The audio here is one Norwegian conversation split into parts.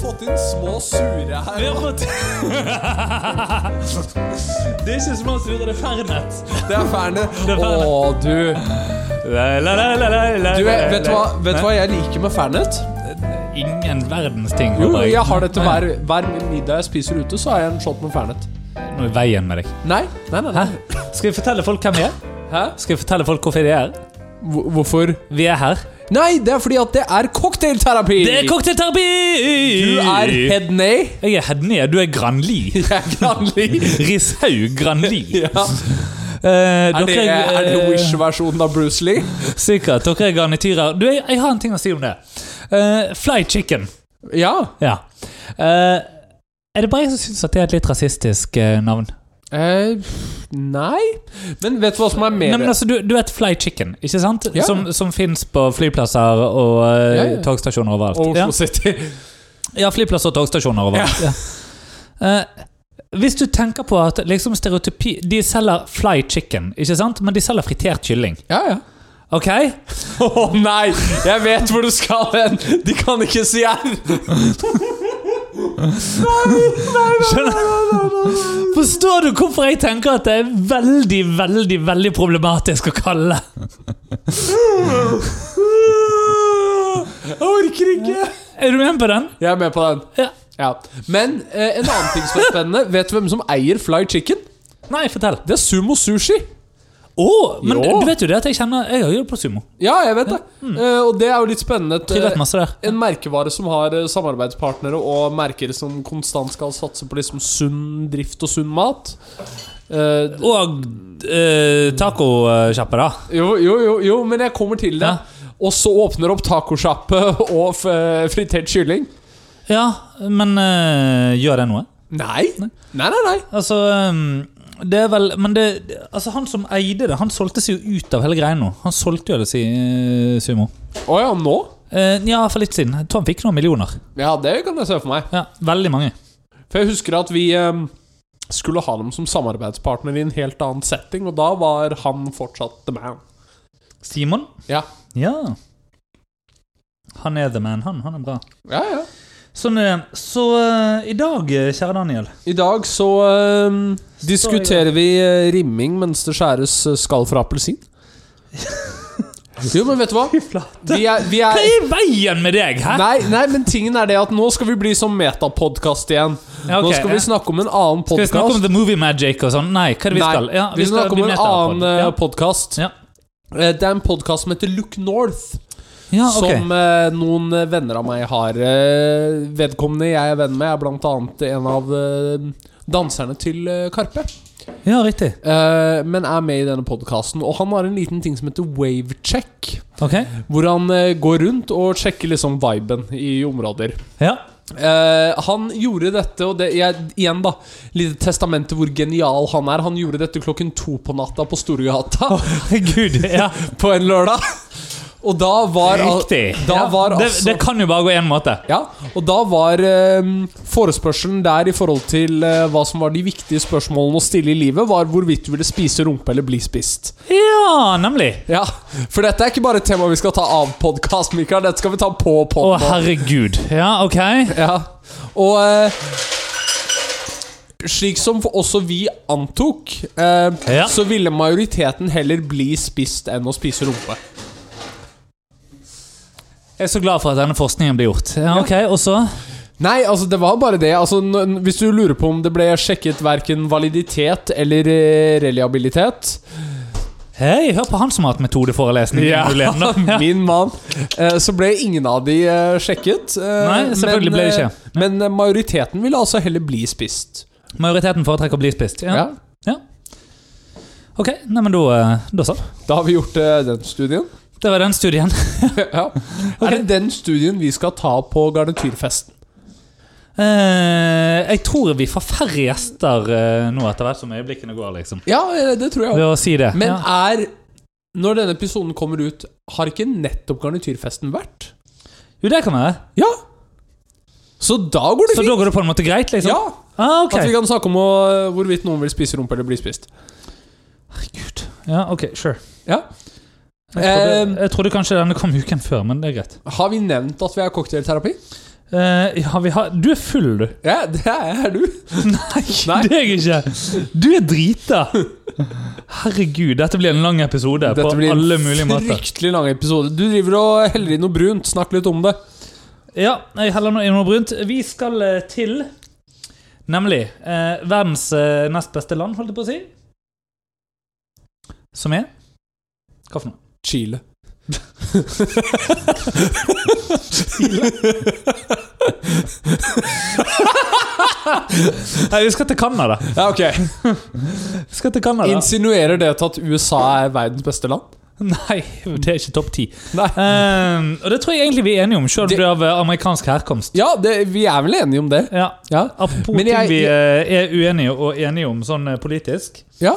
fått inn små sure her. Vi har fått Det er ikke små sure, det er Fernet. Det er Fernet. er Å, du. Du vet, du hva, vet hva jeg liker med Fernet? Ingen verdens ting. Jo, jeg har det til hver, hver middag jeg spiser ute, så har jeg en shot med Fernet. Nå er veien med deg. Nei, nei, nei. Nei. Skal vi fortelle folk hvem vi er? Hæ? Skal vi fortelle folk hvorfor de er her? Hvorfor? Vi er her. Nei, det er fordi at det er cocktailterapi! Det er cocktailterapi! Du er Hedney. Jeg er Hedney, du er Granli. Jeg er Granli. Rishaug Granli. Ja. Eh, Er det, er det eh, Wish-versjonen av Bruce Lee? Sikkert. Dere er garnityrer. Du, jeg, jeg har en ting å si om det. Eh, fly chicken. Ja. Ja. Eh, er det bare jeg som syns at det er et litt rasistisk eh, navn? Eh, nei Men vet du hva som er mer Nei, men altså, du, du vet Fly Chicken, ikke sant? Ja. Som, som fins på flyplasser og uh, Ja, ja. togstasjoner overalt. Og Ja. Oslo City. ja, flyplasser og togstasjoner overalt. Ja. Eh, hvis du tenker på at liksom stereotypi De selger Fly Chicken, ikke sant? Men de selger fritert kylling. Ja, ja. Ok? Å nei! Jeg vet hvor du skal hen! De kan ikke si R! Skjønner Forstår du hvorfor jeg tenker at det er veldig, veldig veldig problematisk å kalle Jeg orker ikke! Er du med på den? Jeg er med på den. Ja. Ja. Men eh, en annen ting som er spennende Vet du hvem som eier Fly Chicken? Nei, fortell. Det er Sumo Sushi. Å, men Jo. du vet jo det at jeg kjenner Jeg har jobbet på Sumo. Ja, jeg vet det. Eh, og det er jo litt spennende. Et, eh, en merkevare som har eh, samarbeidspartnere og merker som konstant skal satse på liksom sunn drift og sunn mat. Uh, Og uh, tacosjappe, da. jo, jo, jo, jo, men jeg kommer til det. Ja. Og så åpner opp tacosjappe og fritert kylling. Ja, men uh, gjør det noe? Nei. Nei, nei, nei. Altså ehm, Det er vel Men det Altså han som eide det, han solgte seg jo ut av hele greia nå. Han solgte jo det, si eh, Sumo. Å ja, nå? Eh, ja, for litt siden. Jeg tror han fikk noen millioner. Ja, det kan jeg se for meg. Ja, Veldig mange. For jeg husker at vi eh, skulle ha dem som samarbeidspartner i en helt annen setting, og da var han fortsatt the man. Simon? Ja. Ja. Han er the man, han. Han er bra. Ja, ja. Sånn er det. Så uh, i dag, eh, kjære Daniel I dag så uh, diskuterer vi uh, rimming mens det skjæres skall fra appelsin. Jo, men vet du hva? Vi er, vi Hva er er i veien med deg, hæ? Nei, nei, men tingen er det at nå skal vi bli som metapodkast igjen. Ja, ok, nå skal vi snakke om en annen Skal vi snakke om. The Movie Magic og sånn? Nei, hva er det vi skal? Ja, vi, snakker om bli en metapod. annen ja. podkast. Ja. Det er en podkast som heter Look North. Ja, okay. Som eh, noen venner av meg har. Eh, vedkommende jeg er venn med, er blant annet en av eh, danserne til eh, Karpe. Ja, riktig. Eh, men er med i denne podkasten. Og han har en liten ting som heter wavecheck. Okay. Hvor han eh, går rundt og sjekker liksom viben i områder. Ja. Uh, han gjorde dette, og det jeg, igjen, da Lite testament hvor genial han er. Han gjorde dette klokken to på natta på Storgata Gud, ja. på en lørdag. Og da var Riktig. Da ja. var det, altså det kan jo bare gå én måte. Ja, og da var eh, forespørselen der i forhold til eh, hva som var de viktige spørsmålene å stille i livet, var hvorvidt du ville spise rumpe eller bli spist. Ja, nemlig. Ja, For dette er ikke bare et tema vi skal ta av podkast, Mikael. Dette skal vi ta på Å, herregud. Ja, ok. Ja. Og eh, slik som også vi antok, eh, Ja. så ville majoriteten heller bli spist enn å spise rumpe. Jeg er så glad for at denne forskningen blir gjort. Ja, ok, Og så? Nei, altså det var bare det. Altså, hvis du lurer på om det ble sjekket verken validitet eller eh, reliabilitet Hei, hør på han som har hatt metodeforelesning. Ja. Ja. min mann. Eh, Så ble ingen av de eh, sjekket. Nei, selvfølgelig ble det ikke. Men majoriteten ville altså heller bli spist. Majoriteten foretrekker å bli spist. Ja. Ja. Ok, nei, men da, da så. Da har vi gjort den studien. Det var den studien. ja. Er det den studien vi skal ta på garnityrfesten? Eh, jeg tror vi får færre gjester eh, nå etter hvert som øyeblikkene går, liksom. Ja, eh, det tror jeg Ved å si det. Men ja. er Når denne episoden kommer ut, har ikke nettopp garnityrfesten vært? Jo, det kan være. Ja! Så da går det Så fint. da går det på en måte greit, liksom? Ja, Ah, okay. At vi kan snakke om å- hvorvidt noen vil spise rumpe eller bli spist. Herregud. Ja, ok, sure. Ja. Jeg trodde, Eh, jeg trodde kanskje denne kom uken før, men det er greit. Har vi nevnt at vi har cocktailterapi? Eh, ja, vi har Du er full, du. Ja, det er du. Nei, Nei. det er jeg ikke. Du er drita. Herregud, dette blir en lang episode Dette på blir en alle mulige måter. fryktelig lang episode. Du driver og heller i noe brunt. Snakk litt om det. Ja, jeg heller nå i noe brunt. Vi skal eh, til Nemlig eh, verdens eh, nest beste land, holdt jeg på å si. Som er Hva for noe? Chile. Chile? Nei, vi skal til Canada. Ja, ok Vi skal til Canada. Insinuerer det til at USA er verdens beste land? Nei, det er ikke topp ti. Eh, og det tror jeg egentlig vi er enige om, selv om du av eh, amerikansk herkomst. Ja, det, vi er vel enige om det. Ja. Ja. Apropos ting vi eh, er uenige og enige om sånn eh, politisk, Ja,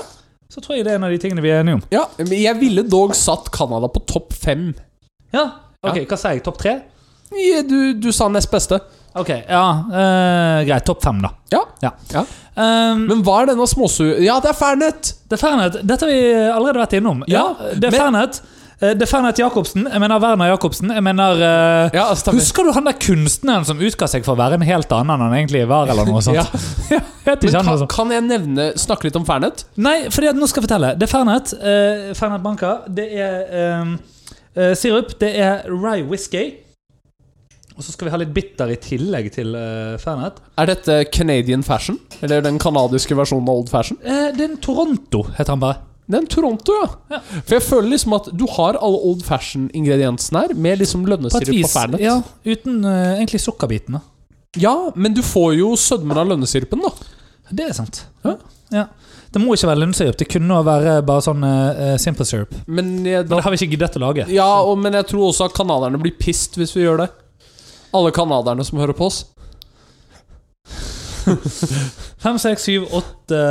så tror jeg det er en av de tingene vi er enige om. ja. Men jeg ville dog satt Canada på topp fem. Ja, ok. Hva sier jeg? Topp tre? Ja, Du, du sa nest beste. Ok, ja, uh, greit. Topp fem, da. Ja. Ja. Ja. Um, Men hva er denne småsu... Ja, det er Fernet! det er Fernet. Dette har vi allerede vært innom. Ja, Ja, Det er men- Fernet. Eh, Det er Fernet Jacobsen. Jeg mener Werner Jacobsen. Jeg mener uh, Ja, stemmer. Husker du han der kunstneren som utga seg for å være en helt annen enn han egentlig var? eller noe sånt? Ja. Ja, Men han noe kan, jeg nevne Snakke litt om Fernet? Nei, for nå skal jeg fortelle. Det er Fernet. Uh, Fernet Banca. Det er um, uh, sirup. Det er rye whisky. Og så skal vi ha litt bitter i tillegg til uh, Fernet. Er dette Canadian fashion? Eller den canadiske versjonen av old fashion? Uh, det er en Toronto, heter han bare. Det er en Toronto, ja. Ja. For jeg føler liksom at du har alle old fashion-ingrediensene her, med liksom lønnesirup og vis. Fernet. Ja, uten uh, egentlig sukkerbitene. Ja, men du får jo sødmen av lønnesirupen, da. Det er sant. Ja. Ja. Det må ikke være lønnsirup. Det kunne være bare sånn uh, simple syrup. Men, jeg, Men det har vi ikke giddet å lage. ja, og, men jeg tror også at canadierne blir pissed hvis vi gjør det. Alle canadierne som hører på oss. Fem, seks, syv, åtte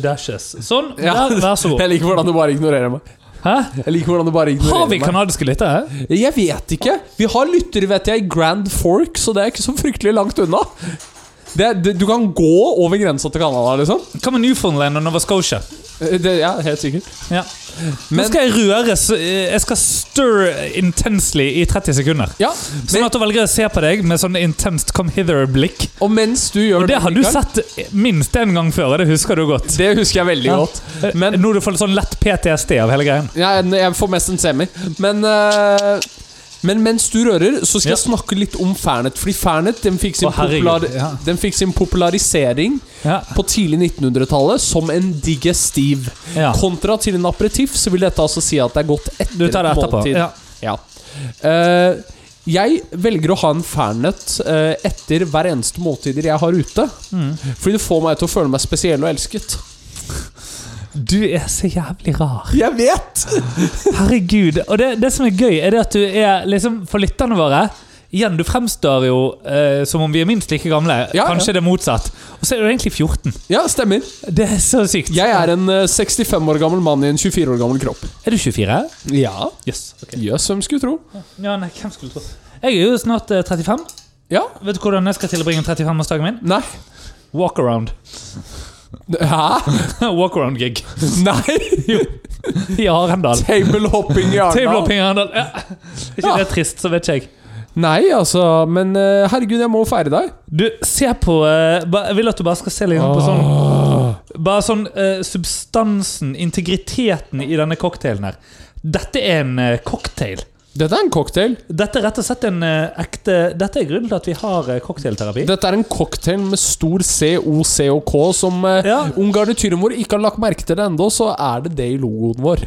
dashes. Sånn. Ja. Der, vær så god. Jeg liker hvordan du bare ignorerer meg. Hæ? Jeg liker hvordan du bare ignorerer Har vi meg. kanadiske lyttere? Jeg vet ikke. Vi har lyttere, vet jeg, i Grand Fork, så det er ikke så fryktelig langt unna. Det, det, du kan gå over grensa til Canada, liksom. Hva med Newfoundland og Nova Scotia? Eh, Det, ja, helt sikkert. Ja. Nå skal jeg røre eh, Jeg skal stir intensely i 30 sekunder. ja, Sånn at du velger å se på deg med sånn intenst come hither-blikk. og mens du gjør Og det har du sett minst én gang før, og det husker du godt. Det husker jeg veldig Ja. godt. Men Nå du får litt sånn lett PTSD av hele greien. Ja, jeg får mest en semi. Men, eh, men mens du rører, så skal Ja. jeg snakke litt om Fernet. Fordi Fernet den fikk sin, Å, herregud, popular, ja. den fikk sin popularisering Ja. på tidlig 1900-tallet som en digestiv. Ja. Kontra til en aperitiff så vil dette altså si at det er godt etter Du tar det et etterpå. måltid. Ja. Ja. Eh, jeg velger å ha en Fernet eh, etter hver eneste måltider jeg har ute. Mm. Fordi det får meg til å føle meg spesiell og elsket. Du er så jævlig rar. Jeg vet! Herregud. Og det, det som er gøy, er det at du er liksom For lytterne våre Igjen, du fremstår jo eh, som om vi er minst like gamle. Ja, Kanskje det er motsatt. Og så er du egentlig 14. Ja, stemmer. Det er så sykt. Jeg er en eh, 65 år gammel mann i en 24 år gammel kropp. Er du 24? Ja. Yes. Jøss, hvem skulle tro? Ja, nei, hvem skulle tro Jeg er jo snart eh, 35. Ja. Vet du hvordan jeg skal tilbringe 35-årsdagen min? Nei. Walkaround. Hæ? Walkaround-gig Nei! i Arendal. Tablehopping i Arendal. Tablehopping i Arendal. Ja. Er ikke Ja. det trist, så vet ikke jeg. Nei, altså Men eh, herregud, jeg må feire deg. Du, se på eh, ba- Jeg vil at du bare skal se litt på sånn Bare sånn eh, substansen, integriteten i denne cocktailen her. Dette er en cocktail. Dette er en cocktail. Dette er rett og slett en eh, ekte Dette er grunnen til at vi har eh, cocktailterapi. Dette er en cocktail med stor C, O, C og K. Som eh, Ja. om garnityren vår ikke har lagt merke til det ennå, så er det det i logoen vår.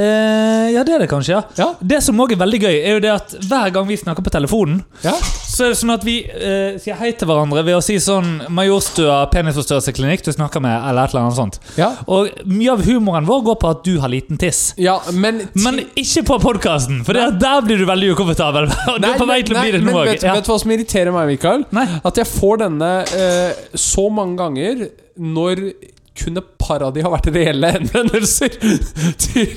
Eh, ja, det er det kanskje, ja. Ja. Det som òg er veldig gøy, er jo det at hver gang vi snakker på telefonen, Ja. så er det sånn at vi eh, sier hei til hverandre ved å si sånn Majorstua penisforstørrelseklinikk du snakker med, eller et eller annet sånt. Ja, Og mye av humoren vår går på at du har liten tiss. ja men Men ikke på podkasten, for det, der blir du veldig ukomfortabel. Og du er på vei til å bli det men nå òg. vet, vet du hva som irriterer meg, Mikael? Nei. At jeg får denne eh, så mange ganger når kun et par av de har vært reelle henvendelser til,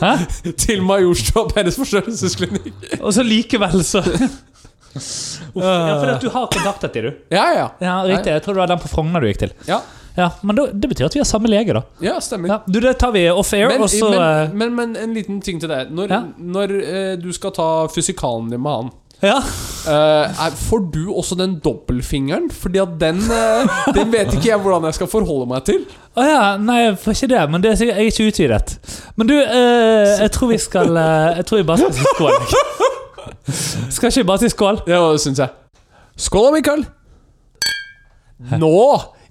Hæ? til Majorstua penisforstørrelsesklinikk. Og så likevel, så Uff, Ja, fordi at du har kontaktet dem, du. Ja, ja. Ja, Riktig. Jeg tror det var den på Frogner du gikk til. Ja, Ja, Men da, det betyr at vi har samme lege, da. ja stemmer. Ja, du, Det tar vi off-air, Men, og så eh, men, men, men en liten ting til deg. Når, når eh, du skal ta fysikalen din med han, Ja. Uh, får du også den dobbeltfingeren? Fordi at den uh, Den vet ikke jeg hvordan jeg skal forholde meg til. Å ja, nei, jeg får ikke det, men det er jeg er ikke utvidet. Men du, uh, jeg tror vi skal Jeg tror vi bare skal si skål. Skal ikke vi bare si skål? Ja, det syns jeg. Skål da, Mikael. Nå,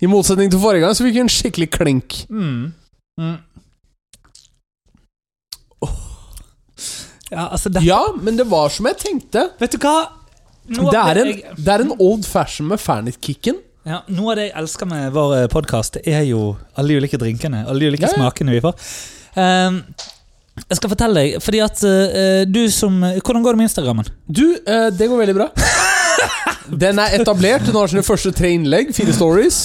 i motsetning til forrige gang, så fikk vi en skikkelig klink. Mm. Mm. Ja, altså det, Ja, men det var som jeg tenkte. Vet du hva? Det er en, jeg- det er en old fashion med Fernet-kicken. Ja, Noe av det jeg elsker med vår podkast, er jo alle de ulike drinkene. Alle de ulike Ja, ja. smakene vi får. Um, jeg skal fortelle deg, fordi at uh, du som Hvordan går det med Instagrammen? Du, uh, det går veldig bra. Den er etablert. Hun har sine første tre innlegg. Fire stories.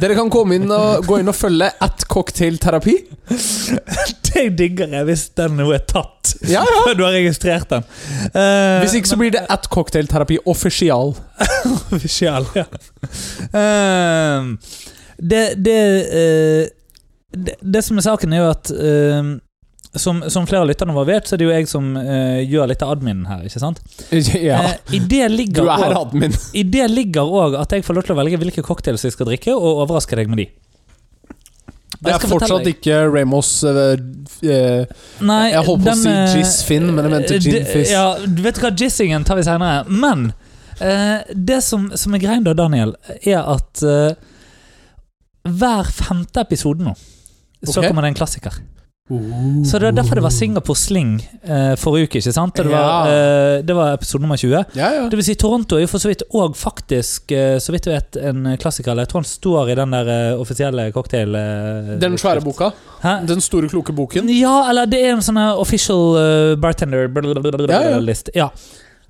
Dere kan inn og gå inn og følge at cocktailterapi. Det digger jeg hvis den nå er tatt. Ja, ja. Før du har registrert den. Uh, Hvis ikke så blir det at cocktailterapi offisial. Offisial, ja. Uh, det, det, uh, det Det som er saken, er jo at som, som flere av lytterne våre vet, så er det jo jeg som uh, gjør litt av adminen her. ikke sant? Ja. Uh, I det Du er også- admin. I det ligger òg at jeg får lov til å velge hvilke cocktails vi skal drikke, og overraske deg med de. Det er jeg fortsatt ikke Ramos uh, uh, Nei, Jeg holdt på å si eh, Jizz-Finn, men jeg mente eh, Gin Fizz. Ja, du vet hva, Jizzingen tar vi senere. Men uh, det som, som er greia da, Daniel, er at eh, hver femte episode nå så okay. kommer det en klassiker. Så det er derfor det var Singapore Sling eh, forrige uke. ikke sant? Det var, Ja. eh, det var episode nummer 20. Ja, ja. Det vil si Toronto er jo for så vidt òg faktisk, eh, så vidt jeg vet, en klassiker. Eller jeg tror han står i den der eh, offisielle cocktail... eh, Den svære boka. Hæ? Den store, kloke boken. Ja, eller det er en sånn official uh, bartender Ja, ja. list. Ja.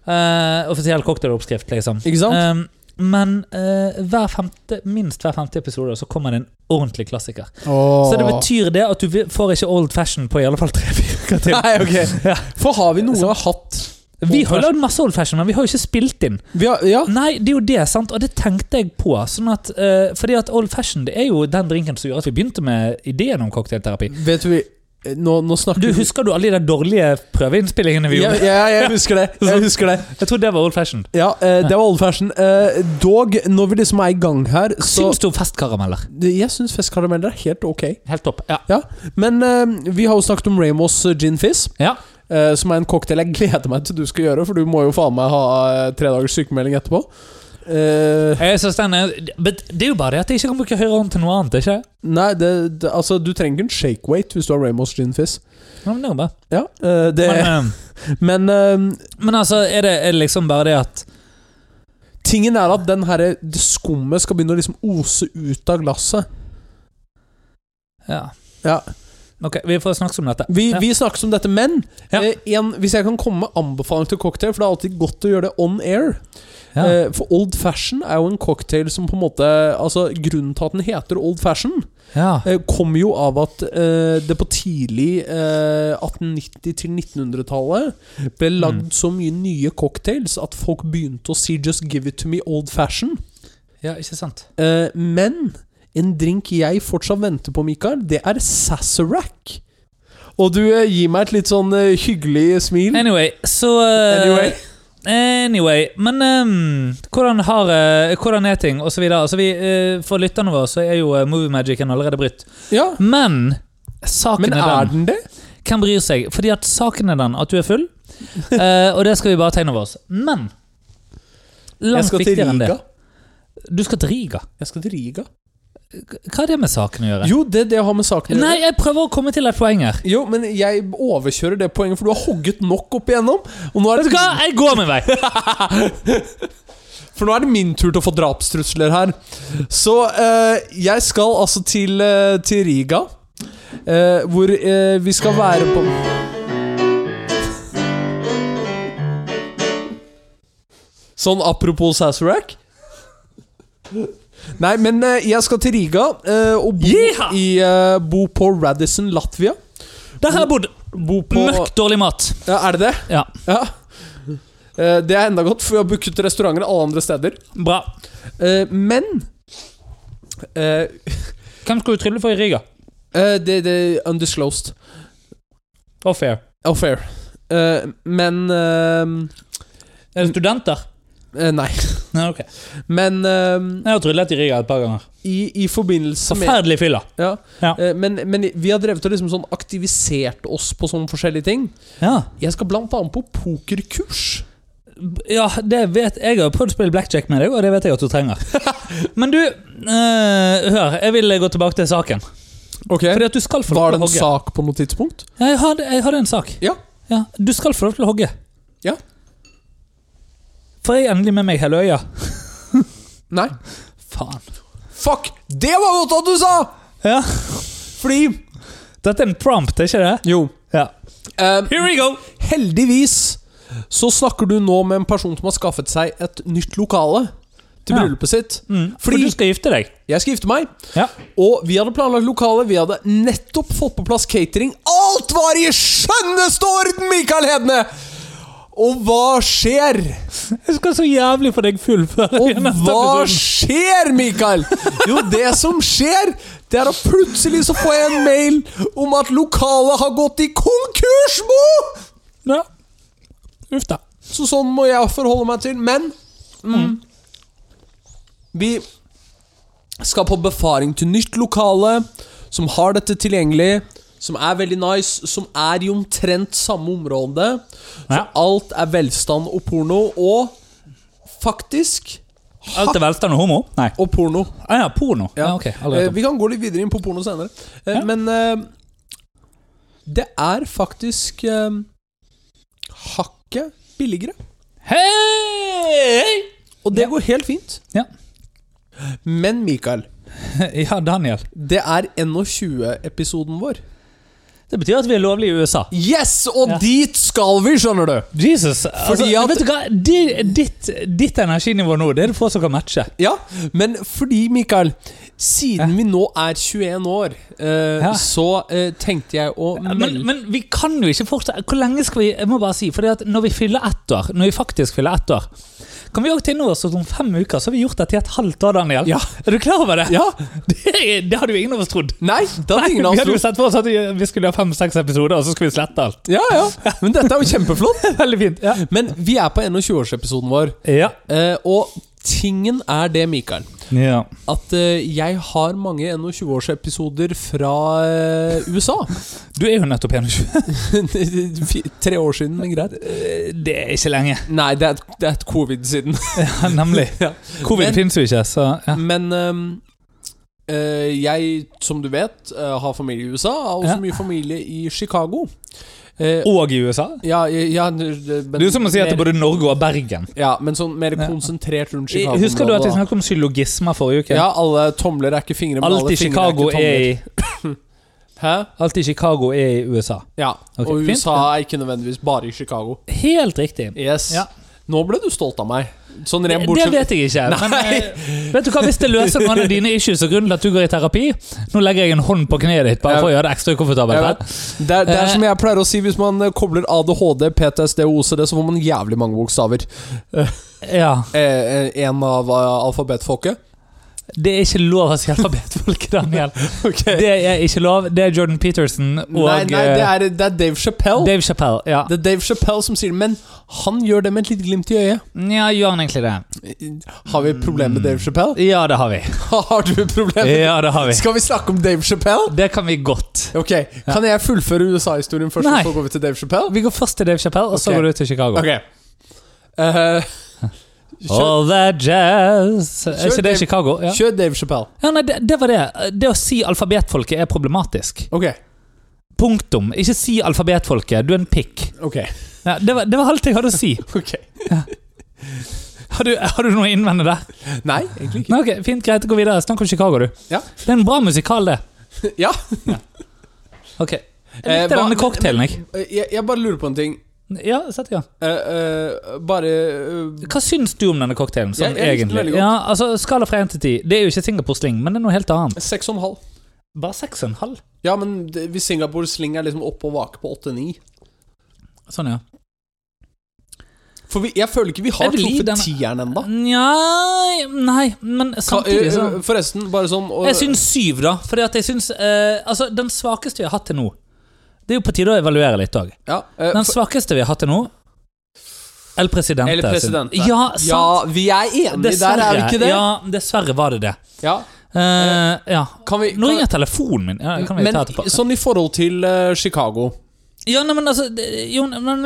Eh, offisiell cocktailoppskrift, liksom. Ikke sant? Um, men eh, hver femte, minst hver femte episode så kommer det en ordentlig klassiker. Så det betyr det at du får ikke old fashion på i alle fall tre-fire til. Nei, ok. Ja. For har vi gang hatt Vi har lagd masse old fashion, men vi har jo ikke spilt inn. vi har, Ja. Nei, det er jo det, sant? og det tenkte jeg på. Sånn at, eh, fordi at old fashion det er jo den drinken som gjorde at vi begynte med ideen om cocktailterapi. Vet du vi Nå, nå snakker Du Husker du alle de der dårlige prøveinnspillingene vi gjorde? ja, jeg husker det. Jeg husker det. Jeg tror det var old fashion. Ja, eh, det var old fashion. Eh, dog, når vi liksom er i gang her, så Syns du om festkarameller? Jeg syns festkarameller er helt ok. Helt topp. Ja. Men eh, vi har jo snakket om Ramos eh, gin fizz. Ja. eh, som er en cocktail jeg gleder meg til du skal gjøre, for du må jo faen meg ha eh, tre dagers sykemelding etterpå. Eh, Jeg synes den er, men det er jo bare det at jeg ikke kan bruke høyre hånd til noe annet. ikke? nei, det, det, altså du trenger en shake weight hvis du har Ramos gin fizz. Ja, men det. Ja, uh, det, Men, men, eh, eh, men altså, er det, er liksom bare det at tingen er at den her, det skummet skal begynne å liksom ose ut av glasset. Ja. Ja. Ok, vi får snakkes om dette. Vi, Ja. vi snakkes om dette, men Ja. eh, en, hvis jeg kan komme med anbefaling til cocktail, for det er alltid godt å gjøre det on air Ja. eh, For old fashion er jo en cocktail som på en måte Altså Grunnen til at den heter old fashion, ja. eh, kommer jo av at eh, det på tidlig eh, 1890- til 1900-tallet ble lagd Mm. så mye nye cocktails at folk begynte å si 'just give it to me old fashion'. ja, ikke sant? Eh, men en drink jeg fortsatt venter på, Mikael, det er Sazerac. Og du eh, gir meg et litt sånn eh, hyggelig smil. Anyway, så eh, Anyway. Anyway, men ehm, hvordan, har, eh, hvordan er ting, og så videre. Altså, vi, eh, for lytterne våre så er jo uh, movie magicen allerede brutt. Ja, Men saken men er er den den det? Hvem bryr seg? Fordi at saken er den at du er full, eh, og det skal vi bare tegne over oss. Men Jeg langt skal til viktigere enn det Riga. Du skal til Riga. Jeg skal til Riga. Hva har det med saken å gjøre? Jo, det, det har med saken å gjøre. Nei, jeg prøver å komme til et poeng her. Jo, men jeg overkjører det poenget, for du har hogget nok opp igjennom. Er Vet du hva? Jeg går min vei. for nå er det min tur til å få drapstrusler her. Så eh, jeg skal altså til, eh, til Riga, eh, hvor eh, vi skal være på Sånn apropos Sazerac. Nei, men eh, jeg skal til Riga eh, og bo, yeah! i, eh, bo på Radisson, Latvia. Der har jeg bodd. Bo på Mørkt, dårlig mat. Ja, er det det? Ja, Ja. Det er enda godt, for vi har booket restauranter alle andre steder. bra. Men Hvem skal du trylle for i Riga? det, det er undisclosed. Fair. Oh, fair. Eh, men Er det studenter? Eh, nei. Nei, ok. Men eh, Jeg har tryllet i Riga et par ganger. i, i forbindelse med Forferdelig fylla. ja, Ja. eh, men, men vi har drevet og liksom sånn aktivisert oss på sånne forskjellige ting. Ja. Jeg skal blant annet på pokerkurs. ja, det vet jeg. har prøvd å spille blackjack med deg, og det vet jeg at du trenger. Men du, eh, hør. Jeg vil gå tilbake til saken. Ok Fordi at du skal få Var lov det til en hogge. sak på noe tidspunkt? Ja, jeg hadde, jeg hadde en sak. Ja. Ja, Du skal få lov til å hogge. Ja. Får jeg endelig med meg hele øya? Nei. Faen. Fuck! Det var godt at du sa! Ja. Fordi Dette er en prompt, er ikke det? Jo. Ja. Um, Here we go! heldigvis så snakker du nå med en person som har skaffet seg et nytt lokale til Ja. bryllupet sitt. Mm, for Fordi- du skal gifte deg. Jeg skal gifte meg, Ja. og vi hadde planlagt lokale. Vi hadde nettopp fått på plass catering. Alt var i skjønneste orden, Mikael Hedne! Og hva skjer? Jeg skal så jævlig få deg full før Og hva skjer, Mikael? Jo, det som skjer, det er at plutselig så får jeg en mail om at lokalet har gått i konkurs, Mo! Ja. Uff da. Så sånn må jeg forholde meg til. Men mm, vi skal på befaring til nytt lokale som har dette tilgjengelig. Som er veldig nice, som er i omtrent samme område. Så Ja. alt er velstand og porno. Og faktisk Alt er velstand og homo? Nei. Og porno. Ah, ja, porno. Ja, Ja. ok. Eh, vi kan gå litt videre inn på porno senere. Eh, Ja. Men eh, det er faktisk hakket billigere. Hei! Og det går helt fint. Ja. Men Mikael, ja, Daniel. det er 21-episoden vår. Det betyr at vi er lovlige i USA. Yes! Og Ja. dit skal vi, skjønner du! Jesus, altså, at- vet du hva? Ditt, ditt energinivå nå, det er det få som kan matche. Ja, men fordi, Mikael Siden vi nå er 21 år, uh, Ja. så uh, tenkte jeg å Men, men vi kan jo ikke fortsette Hvor lenge skal vi Jeg må bare si, fordi at når vi fyller ett år, når vi faktisk fyller ett år Kan vi òg til oss at om fem uker så har vi gjort dette i et halvt år, Daniel? Ja. Er du klar over det? Ja! Det, det hadde jo ingen av oss trodd. Nei, det hadde Nei, ingen av vi hadde jo sett for oss at vi- vi skulle ha fem-seks episoder, og så skulle vi slette alt. Ja, ja. Men dette er jo kjempeflott. Veldig fint. Ja. Men vi er på 21-årsepisoden vår, ja. eh, og tingen er det, Mikael, ja. at uh, jeg har mange 21-årsepisoder fra uh, USA. Du er jo nettopp 21. Fi- Tre år siden, men greit. Det er ikke lenge. Nei, det er, et- det er et covid siden. Ja, nemlig. Ja. Covid Men- finnes jo ikke, så ja. Men ehm, uh, jeg, som du vet, eh, har familie i USA. og også mye familie i Chicago. Eh, Og i USA. ja, ja, men, jo som å si at det er både Norge og Bergen. Ja, men sånn mer konsentrert rundt Chicago. Husker du at jeg snakket om syllogismer forrige uke? Ja, alle tomler er ikke fingre, men Alt alle i fingre Chicago er ikke er i Hæ? Alt i Chicago er i USA. Ja, okay, og fint. USA er ikke nødvendigvis bare i Chicago. Helt riktig. Yes. Ja. Nå ble du stolt av meg. Sånn rent Det vet jeg ikke. Men eh, vet du hva, hvis det løser noen av dine issues og grunnen til at du går i terapi Nå legger jeg en hånd på kneet ditt bare for å gjøre det ekstra ukomfortabelt. Det, er- det er Eh. som jeg pleier å si hvis man eh, kobler ADHD, PTSD og OCD, så får man jævlig mange bokstaver. Ja, en av alfabetfolket. Det er ikke lov å si alfabetfolk, Daniel. okay. Det er ikke lov. Det er Jordan Peterson og nei, nei, det er, det er Dave Chappelle. Dave Chappelle. Ja. Det er Dave Chappelle som sier det, men han gjør det med et lite glimt i øyet. ja, gjør han egentlig det? Har vi et problem med Dave Chappelle? Ja, det har vi. Har du et problem? Ja, det har vi. Skal vi snakke om Dave Chappelle? Det kan vi godt. Ok, Kan jeg fullføre USA-historien først, Nei. og så går vi til Dave Chappelle? Vi går først til Dave Chappelle, og så går du til Chicago. Ok Eh, kjør, All that jazz Er ikke det Chicago? Ja. kjør Dave Chappelle. Ja, nei, det, det var det. Det å si alfabetfolket er problematisk. Ok. Punktum. Ikke si alfabetfolket. Du er en pikk. ok Ja, det, var, det var alt jeg hadde å si. Ok Har du, har du noe å innvende der? Nei, egentlig ikke. Nei, ok, Fint, greit. Gå videre. Snakk om Chicago, du. Ja. Det er en bra musikal, det. Ja. Ok. Jeg Eh, likte eh, denne cocktailen, jeg. Eh, jeg. Jeg bare lurer på en ting. Ja, sett i gang. Eh, eh, bare uh, Hva syns du om denne cocktailen? Sånn, Jeg- jeg egentlig? Ja, altså, Skala fra 1 til 10. Det er jo ikke Singapore Sling, men det er noe helt annet. Seks og en halv. Bare 6,5. Ja, men det, hvis Singapore Sling er liksom oppe og vake på 8-9 Sånn, ja. For vi, jeg føler ikke vi har truffet tieren ennå. Nja Nei, men samtidig så Forresten, bare sånn og, Jeg syns syv, da. Fordi at jeg syns Altså, den svakeste vi har hatt til nå Det er jo på tide å evaluere litt òg. ja, eh, Den svakeste vi har hatt til nå El Presidente. El Presidente. Ja, sant. Ja, vi er enige der, er vi ikke det? Ja, dessverre var det det. Ja. Eh, ja. Kan vi Nå kan, ringer telefonen min. Ja, kan vi Men ta etterpå. sånn i forhold til eh, Chicago Ja, nei, men altså det- Jo, men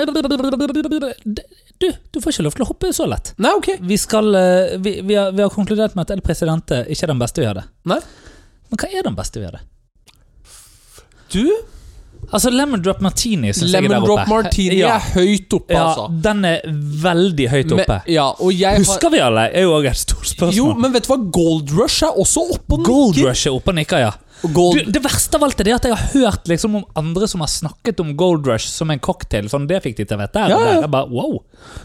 Du, du får ikke lov til å hoppe så lett. Nei, ok. Vi skal eh, Vi, vi, har, vi har konkludert med at El Presidente ikke er den beste vi hadde. Nei. Men hva er den beste vi hadde? Du, Altså, Lemon Drop Martini synes jeg er der oppe. Lemon Drop. Martini ja. er høyt oppe, Ja, altså. den er veldig høyt Men- oppe. ja, og jeg har Husker vi alle? er jo også et stort spørsmål. Jo, men vet du hva? Gold Rush er også oppe og Gold. Rush er oppe og nikker, ja. Gold, Du, det verste av alt er det at jeg har hørt liksom om andre som har snakket om Gold Rush som en cocktail. Sånn, det fikk de til å vite. Ja, ja. Jeg bare, wow.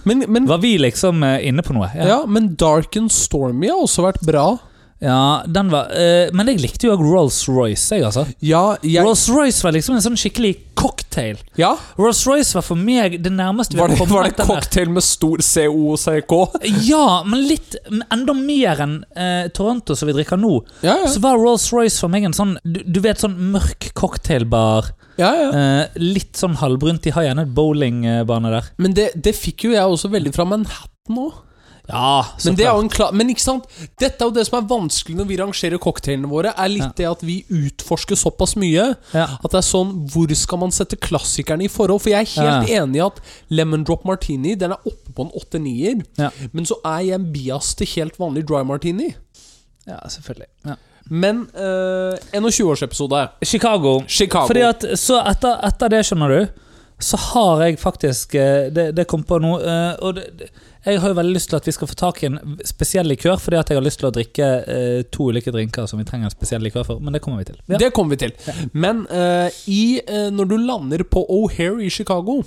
men, men, Var vi liksom eh, inne på noe? ja, men Dark and Stormy har også vært bra. Ja, den var eh, Men jeg likte jo Rolls-Royce, jeg, altså. Ja, jeg, Rolls-Royce var liksom en sånn skikkelig cocktail. ja. Rolls-Royce var for meg det nærmeste vi Var det, var det cocktail med stor COCK? Ja, men litt enda mer enn eh, Toronto, som vi drikker nå. Ja, ja. Så var Rolls-Royce for meg en sånn du, du vet, sånn mørk cocktailbar. ja, ja. Eh, litt sånn halvbrunt. De har gjerne et bowlingbane der. Men det, det fikk jo jeg også veldig fra Manhattan òg. Ja, Men det er jo en klar Men ikke sant? Dette er jo det som er vanskelig når vi rangerer cocktailene våre, er litt Ja. det at vi utforsker såpass mye. ja. At det er sånn Hvor skal man sette klassikerne i forhold? For jeg er helt enig i at Lemon Drop Martini Den er oppe på en 8-9-er. Ja. Men så er jeg en bias til helt vanlig dry martini. ja, selvfølgelig. Ja. Men uh, 21-årsepisode. Chicago. Chicago. Fordi at Så etter, etter det, skjønner du, så har jeg faktisk eh, Det, det kom på noe eh, Og det, jeg har jo veldig lyst til at vi skal få tak i en spesiell likør, fordi at jeg har lyst til å drikke eh, to ulike drinker som vi trenger en spesiell likør for. Men det kommer vi til. Ja. Det kommer vi til. Men eh, i, eh, når du lander på O'Hare i Chicago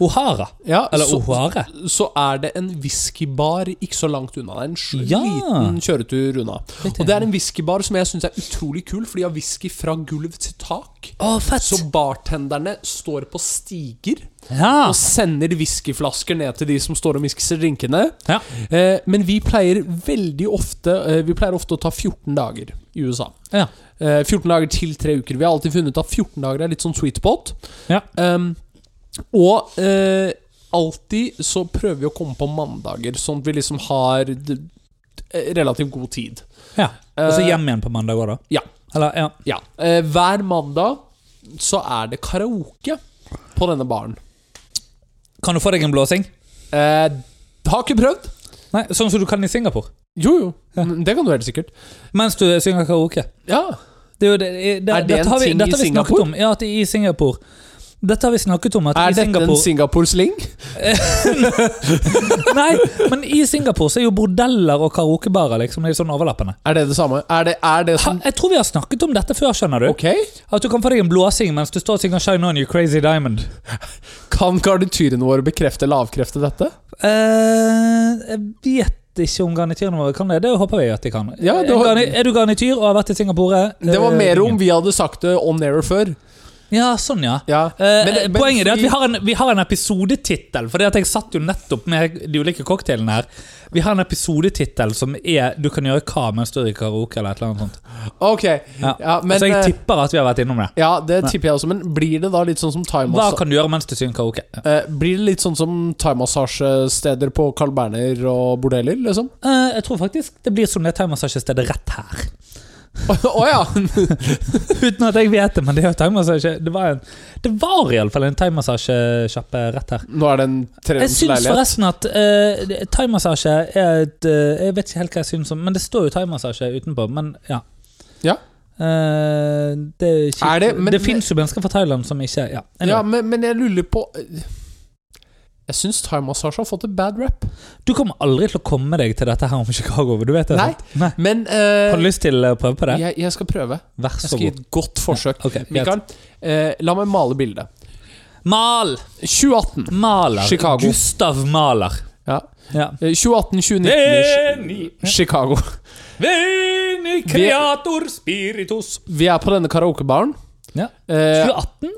O'Hara. ja, Eller så, O'Hare. så er det en whiskybar ikke så langt unna. Det er en Ja. liten kjøretur unna. Og det er en whiskybar som jeg syns er utrolig kul, for de har whisky fra gulv til tak. Oh! Så bartenderne står på stiger ja. og sender whiskyflasker ned til de som står og miskser drinkene. ja. Eh, men vi pleier veldig ofte eh, Vi pleier ofte å ta 14 dager i USA. Ja. Eh, 14 dager til tre uker. Vi har alltid funnet at 14 dager er litt sånn sweet spot. Ja. Um, og eh, alltid så prøver vi å komme på mandager, sånn at vi liksom har relativt god tid. ja. Og så Eh, hjem igjen på mandag òg, da? Ja. Eller, ja. Ja. Eh, hver mandag så er det karaoke på denne baren. Kan du få deg en blåsing? Eh, har ikke prøvd. Nei, Sånn som du kan i Singapore. Jo, jo. Ja. Det kan du helt sikkert. Mens du synger karaoke. Ja. Det er, jo det, det, Er det en har vi, i Singapore? om. Ja, at i Singapore Dette har vi snakket om. At Er i dette Singapore en Singapore-sling? Nei, men i Singapore så er jo bordeller og karaokebarer liksom, sånn overlappende. Er det det samme? Er det, er det Ha, jeg tror vi har snakket om dette før, skjønner du. Ok. At du kan få deg en blåsing mens du står og synger 'Shine On You Crazy Diamond'. Kan garnityrene våre bekrefte eller avkrefte dette? Uh, jeg vet ikke om garnityrene våre kan det. Det håper vi at de kan. Ja, var... er, du garnityr og har vært i Singapore? Det var eh, mer om vi hadde sagt det on air før. Ja, sånn, ja. Ja. Eh, Men det- men poenget er at vi har en, vi har en episodetittel. At jeg satt jo nettopp med de ulike cocktailene her. Vi har en episodetittel som er 'Du kan gjøre hva mens du drikker karaoke'. eller et eller annet sånt. Ok. Ja. Ja, men Så jeg eh, tipper at vi har vært innom det. Ja, det tipper jeg også. Men blir det da litt sånn som Hva kan du gjøre mens du synger karaoke? Eh, blir det litt sånn som thaimassasjesteder på Carl Berner og bordeller, liksom? Eh, jeg tror faktisk det blir som det thaimassasjestedet rett her. Å ja! Uten at jeg vet det, men det er jo thaimassasje Det var, en, det var iallfall en thaimassasjesjappe rett her. Nå er det en Jeg syns forresten at uh, thaimassasje er et uh, Jeg vet ikke helt hva jeg syns om Men det står jo thaimassasje utenpå. Men ja. Ja. Uh, det er. Er det- men- det fins jo mennesker fra Thailand som ikke Ja. Anyway. Ja, men, men jeg lurer på Jeg syns thaimassasje har fått et bad rap. Du kommer aldri til å komme deg til dette her om Chicago. Du vet det? Nei. Nei. Men uh, Har du lyst til å prøve på det? jeg, jeg skal prøve. Vær Jeg så skal gi et godt forsøk. Ja, okay, Mikael, uh, la meg male bildet. Mal! 2018. Maler. Chicago. Gustav Maler. Ja. Ja. Eh, 2018-2019 Veni, Chicago. veni creator spiritus. Vi er på denne karaokebaren. Ja. Eh, 2018?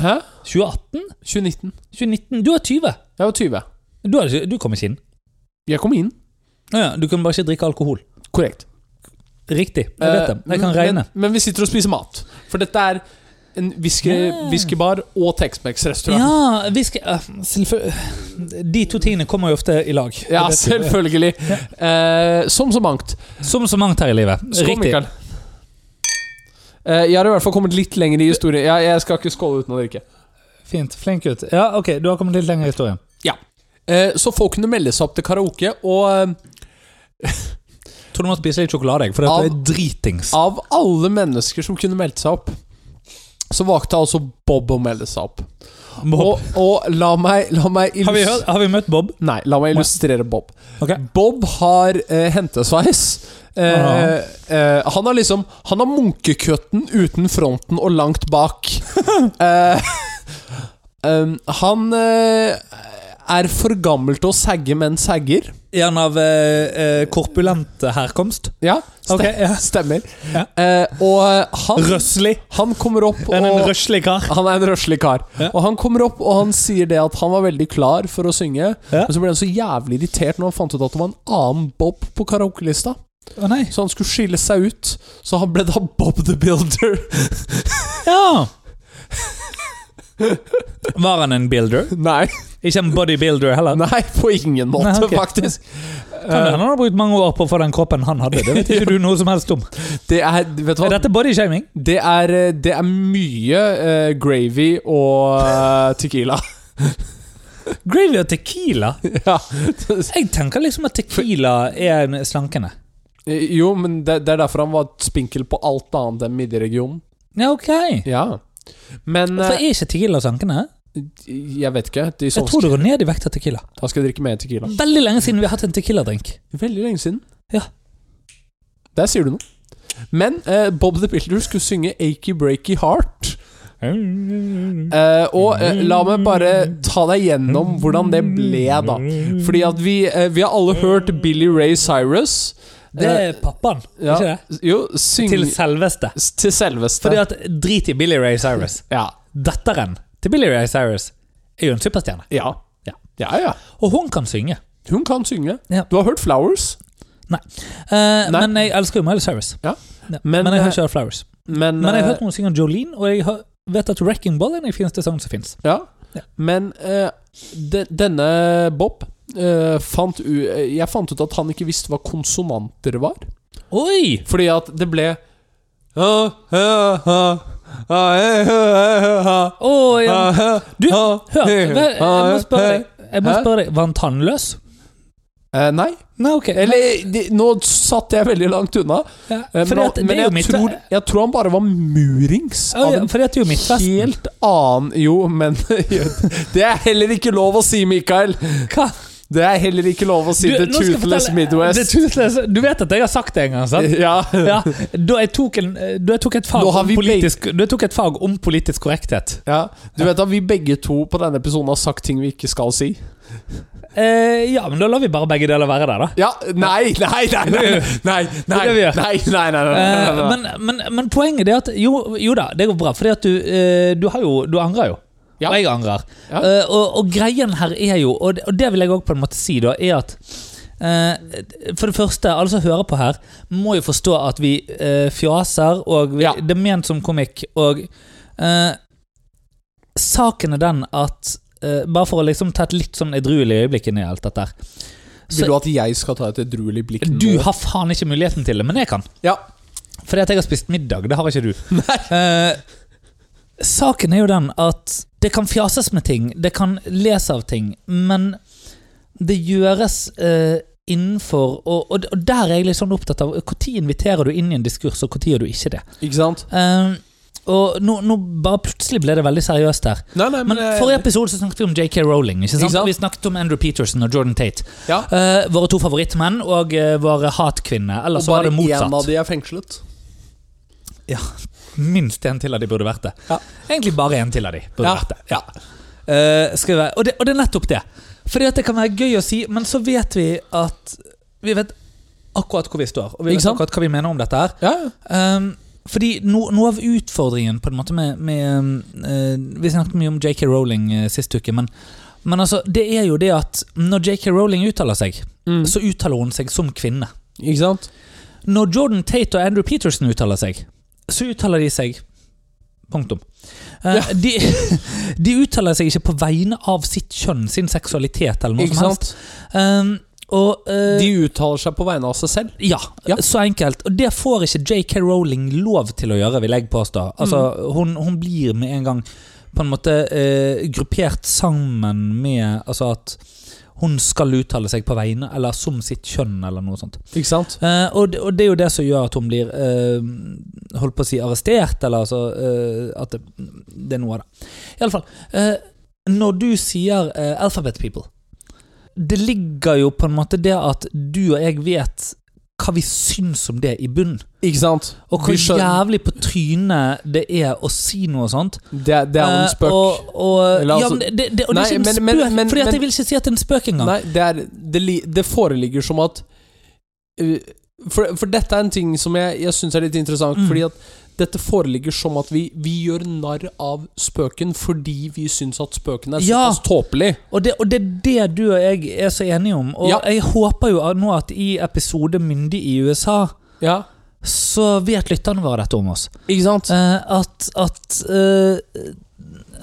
Hæ? 2018? 2019. 2019? Du er 20. Jeg var 20. Du, er, ikke- du kom ikke inn. Jeg kom inn. Ja, ja, du kunne bare ikke drikke alkohol. Korrekt. Riktig. Jeg vet det. Jeg kan Eh, regne. Men, men vi sitter og spiser mat. For dette er en whisky, Ja. whiskybar og Tex-Mex-restaurant. Ja, vi skal eh, selvfø- De to tingene kommer jo ofte i lag. Ja, Det vet vi. selvfølgelig. Eh, som så mangt. Som så mangt her i livet. Skål, Riktig. Mikael. Eh, jeg har i hvert fall kommet litt lenger i historien. Jeg, jeg skal ikke skåle uten å drikke. Fint. Flink gutt. Ja, ok, du har kommet litt lenger i historien. Ja. så folk kunne melde seg opp til karaoke, og eh, Tror du må spise litt sjokolade, for Av- dette er dritings. av alle mennesker som kunne meldt seg opp, så valgte altså Bob å melde seg opp. Bob. Og, og la meg, la meg Har vi, har vi møtt Bob? Nei, la meg illustrere Bob. Okay. Bob har eh, hentesveis. Eh, eh, han har liksom Han har munkekutten uten fronten og langt bak. eh, um, han eh, er for gammel til å sagge, men sagger. Gjerne av eh, eh, korpulent herkomst? Ja, stem okay, ja. stemmer. Ja. Eh, og han, Røslig? han kommer opp Er han en og røslig kar? Han er en røslig kar. Ja. Og han kommer opp og han sier det at han var veldig klar for å synge. Men så ble han så jævlig irritert når han fant ut at det var en annen Bob på karaokelista. Oh. Så han skulle skille seg ut. Så han ble da Bob the Builder. Ja! Var han en builder? Nei, Ikke en bodybuilder heller? nei på ingen måte, Nei, okay. faktisk. Kan det han har brukt mange år på å få den kroppen han hadde? Det vet ikke du noe som helst om. Det er Vet du Er dette bodyshaming? Det eh, det er mye uh, gravy og uh, tequila. Gravy og tequila? ja. Jeg tenker liksom at tequila er slankende. Jo, men det, det er derfor han var spinkel på alt annet enn midjeregionen. Ja, ok. Ja. Men Hvorfor eh, er ikke tequila sankende? Jeg vet ikke. Jeg tror det går ned i vekt av tequila. Da skal jeg drikke mer tequila. Veldig lenge siden vi har hatt en tequila-drink. Veldig lenge siden. Ja. Der sier du noe. Men eh, Bob the Builder skulle synge Achy Breaky Heart. Eh, og eh, la meg bare ta deg gjennom hvordan det ble, da. Fordi at vi, eh, vi har alle hørt Billy Ray Cyrus. Det er pappaen, Ja. ikke det? Jo, syng Til selveste. til selveste. Fordi at Drit i Billy Ray Cyrus. Ja. Datteren til Billy Ray Cyrus er jo en superstjerne. Ja. Ja. ja, ja. Og hun kan synge. Hun kan synge. Du har hørt Flowers, Eh, Nei. men jeg elsker jo Miley Cyrus. Men, Men, jeg har eh, ikke hørt Flowers. men Men jeg har eh, hørt noen synge Jolene, og jeg vet at Wrecking Ball er den fineste sangen som fins. Ja. Ja. Men uh, de, denne Bob eh, fant u eh, Jeg fant ut at han ikke visste hva konsonanter var. Oi! Fordi at det ble ha, ja. Du, Hør, jeg må spørre deg. Jeg må spørre deg, Var han tannløs? Eh, nei. Nei, okay. Eller de, Nå satt jeg veldig langt unna. ja, Eh, men at men jeg, mitt tror, jeg tror han bare var murings Å, av en er Midtvesten. helt annen Jo, men Det er heller ikke lov å si, Mikael. Hva? Det er heller ikke lov å si Du, The Toothless fortelle- Midwest. The Toothless, du vet at jeg har sagt det en gang, sant? Ja. Ja, da jeg tok, en, da jeg tok et fag om politisk, da jeg tok et fag om politisk korrekthet. ja. Du vet at vi begge to på denne episoden har sagt ting vi ikke skal si? Eh, ja, men da lar vi bare begge deler være der, da. Ja. Nei, nei, nei, nei, nei, nei, er nei, nei, nei, nei, Eh, men, men, men poenget er at Jo, jo da, det går bra, du, eh, du har jo Du angrer jo. Ja. Og jeg angrer. Ja. Uh, og, og greien her er jo, og det, og det vil jeg òg på en måte si, da, er at uh, For det første, alle som hører på her, må jo forstå at vi uh, fjaser, og vi, Ja. det er ment som komikk. Og eh, saken er den at eh, Bare for å liksom ta et litt sånn edruelig øyeblikk inn i alt dette her. Vil du at jeg skal ta et edruelig blikk nå? Du har faen ikke muligheten til det, men jeg kan. Ja. Fordi at jeg har spist middag. Det har ikke du. Eh, saken er jo den at det kan fjases med ting, det kan les av ting, men det gjøres eh, innenfor og, og, og der er jeg litt sånn opptatt av når inviterer du inn i en diskurs, og når gjør du ikke det. Ikke sant? Eh, og nå, nå bare plutselig ble det veldig seriøst her. Nei, nei, Men men Forrige episode så snakket vi om JK Rowling. Ikke sant? Ikke sant? Vi snakket om Andrew Peterson og Jordan Tate. Ja. Eh, våre to favorittmenn og uh, våre hatkvinne. Eller Og så var bare det én av de er fengslet. Minst en til av de burde vært det. Ja. Egentlig bare en til av de burde Ja. vært det. Ja. Uh, skal vi være, og, det, og det er nettopp det. Fordi at det kan være gøy å si, men så vet vi at Vi vet akkurat hvor vi står, og vi vet akkurat hva vi mener om dette her. Ja, Um, fordi no, noe av utfordringen på en måte med, med eh, Vi snakket mye om JK Rowling uh, sist uke, men, men altså, det er jo det at når JK Rowling uttaler seg, mm. så uttaler hun seg som kvinne. Ikke sant? Når Jordan Tate og Andrew Peterson uttaler seg, så uttaler de seg Punktum. Eh, Ja. de, de uttaler seg ikke på vegne av sitt kjønn, sin seksualitet eller noe Ikke som helst. Um, og uh, De uttaler seg på vegne av seg selv. Ja, Ja. så enkelt. Og det får ikke JK Rowling lov til å gjøre, vil jeg påstå. Altså, Mm. hun, hun blir med en gang på en måte uh, gruppert sammen med Altså at hun skal uttale seg på vegne, eller som sitt kjønn, eller noe sånt. Ikke sant? Eh, og, det, og det er jo det som gjør at hun blir eh, holdt på å si arrestert, eller altså eh, At det, det er noe av det. I alle fall. eh, når du sier eh, Alphabet People Det ligger jo på en måte det at du og jeg vet hva vi syns om det i bunnen. Ikke sant? Og hvor jævlig på trynet det er å si noe sånt. Det, det er en Eh, spøk. og, og, Eller ja, altså- men det, det, og det Nei, er ikke en men- spøk, Fordi at jeg vil ikke si at det er en spøk engang. Nei, det, er, det, det foreligger som at uh, for, for dette er en ting som jeg, jeg syns er litt interessant. Mm. Fordi at dette foreligger som at vi, vi gjør narr av spøken fordi vi syns at spøken er Ja. såpass tåpelig. Og det, og det er det du og jeg er så enige om. Og Ja. jeg håper jo nå at i episode Myndig i USA Ja, så vet lytterne våre dette om oss. ikke sant? Eh, at at eh,